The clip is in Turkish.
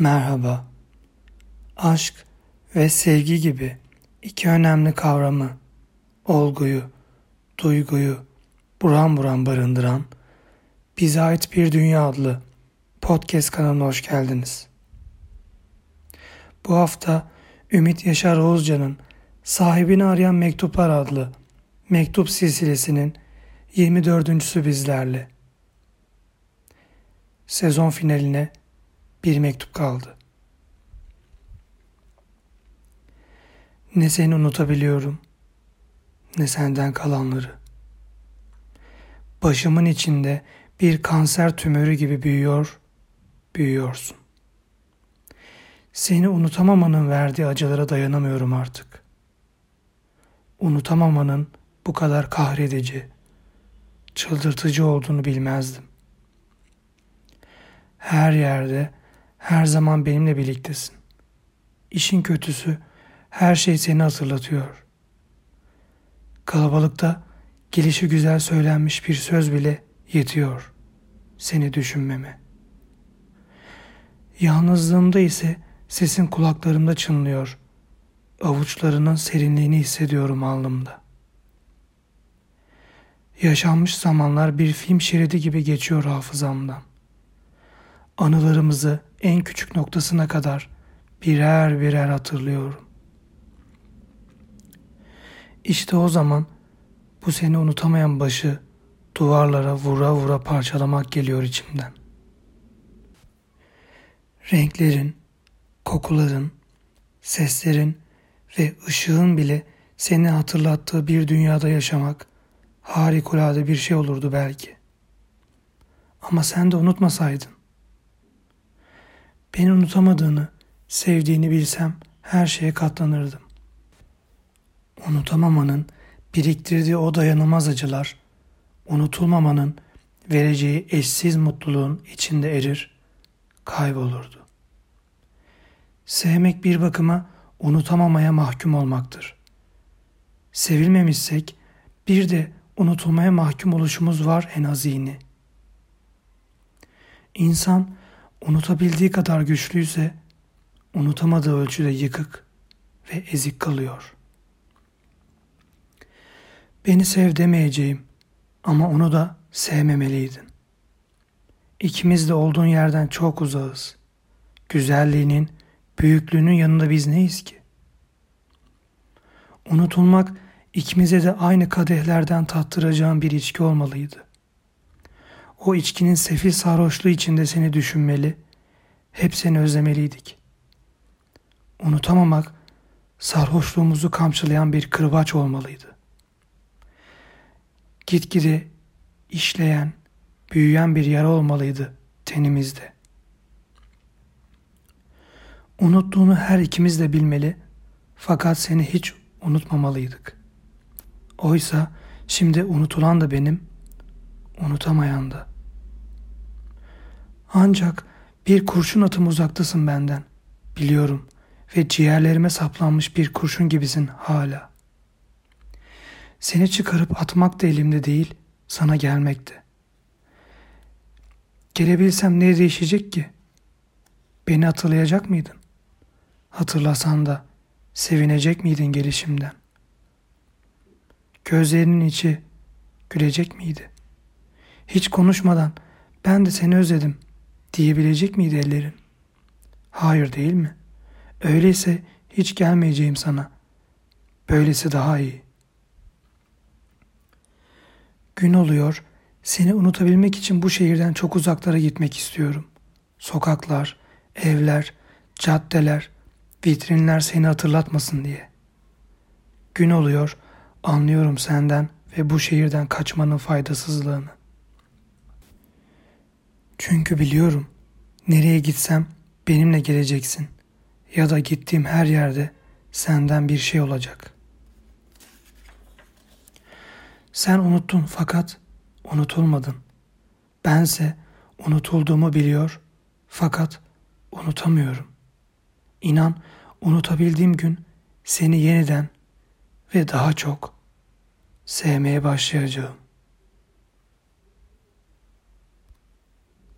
Merhaba. Aşk ve sevgi gibi iki önemli kavramı, olguyu, duyguyu buram buram barındıran Bize Ait Bir Dünya adlı podcast kanalına hoş geldiniz. Bu hafta Ümit Yaşar Oğuzcan'ın Sahibini Arayan Mektuplar adlı mektup silsilesinin 24.sü bizlerle. Sezon finaline bir mektup kaldı. Ne seni unutabiliyorum, ne senden kalanları. Başımın içinde bir kanser tümörü gibi büyüyor, büyüyorsun. Seni unutamamanın verdiği acılara dayanamıyorum artık. Unutamamanın bu kadar kahredici, çıldırtıcı olduğunu bilmezdim. Her yerde her zaman benimle birliktesin. İşin kötüsü her şey seni hatırlatıyor. Kalabalıkta gelişi güzel söylenmiş bir söz bile yetiyor seni düşünmeme. Yalnızlığımda ise sesin kulaklarımda çınlıyor. Avuçlarının serinliğini hissediyorum alnımda. Yaşanmış zamanlar bir film şeridi gibi geçiyor hafızamdan anılarımızı en küçük noktasına kadar birer birer hatırlıyorum. İşte o zaman bu seni unutamayan başı duvarlara vura vura parçalamak geliyor içimden. Renklerin, kokuların, seslerin ve ışığın bile seni hatırlattığı bir dünyada yaşamak harikulade bir şey olurdu belki. Ama sen de unutmasaydın. Beni unutamadığını, sevdiğini bilsem her şeye katlanırdım. Unutamamanın biriktirdiği o dayanılmaz acılar, unutulmamanın vereceği eşsiz mutluluğun içinde erir, kaybolurdu. Sevmek bir bakıma unutamamaya mahkum olmaktır. Sevilmemişsek bir de unutulmaya mahkum oluşumuz var en azini. İnsan unutabildiği kadar güçlüyse unutamadığı ölçüde yıkık ve ezik kalıyor. Beni sev demeyeceğim ama onu da sevmemeliydin. İkimiz de olduğun yerden çok uzağız. Güzelliğinin, büyüklüğünün yanında biz neyiz ki? Unutulmak ikimize de aynı kadehlerden tattıracağım bir içki olmalıydı. O içkinin sefil sarhoşluğu içinde seni düşünmeli, hep seni özlemeliydik. Unutamamak, sarhoşluğumuzu kamçılayan bir kırbaç olmalıydı. Gitgide işleyen, büyüyen bir yara olmalıydı tenimizde. Unuttuğunu her ikimiz de bilmeli fakat seni hiç unutmamalıydık. Oysa şimdi unutulan da benim, unutamayan da. Ancak bir kurşun atım uzaktasın benden. Biliyorum ve ciğerlerime saplanmış bir kurşun gibisin hala. Seni çıkarıp atmak da elimde değil, sana gelmekte. Gelebilsem ne değişecek ki? Beni hatırlayacak mıydın? Hatırlasan da sevinecek miydin gelişimden? Gözlerinin içi gülecek miydi? Hiç konuşmadan ben de seni özledim.'' diyebilecek miydi ellerin? Hayır değil mi? Öyleyse hiç gelmeyeceğim sana. Böylesi daha iyi. Gün oluyor, seni unutabilmek için bu şehirden çok uzaklara gitmek istiyorum. Sokaklar, evler, caddeler, vitrinler seni hatırlatmasın diye. Gün oluyor, anlıyorum senden ve bu şehirden kaçmanın faydasızlığını. Çünkü biliyorum nereye gitsem benimle geleceksin ya da gittiğim her yerde senden bir şey olacak. Sen unuttun fakat unutulmadın. Bense unutulduğumu biliyor fakat unutamıyorum. İnan unutabildiğim gün seni yeniden ve daha çok sevmeye başlayacağım.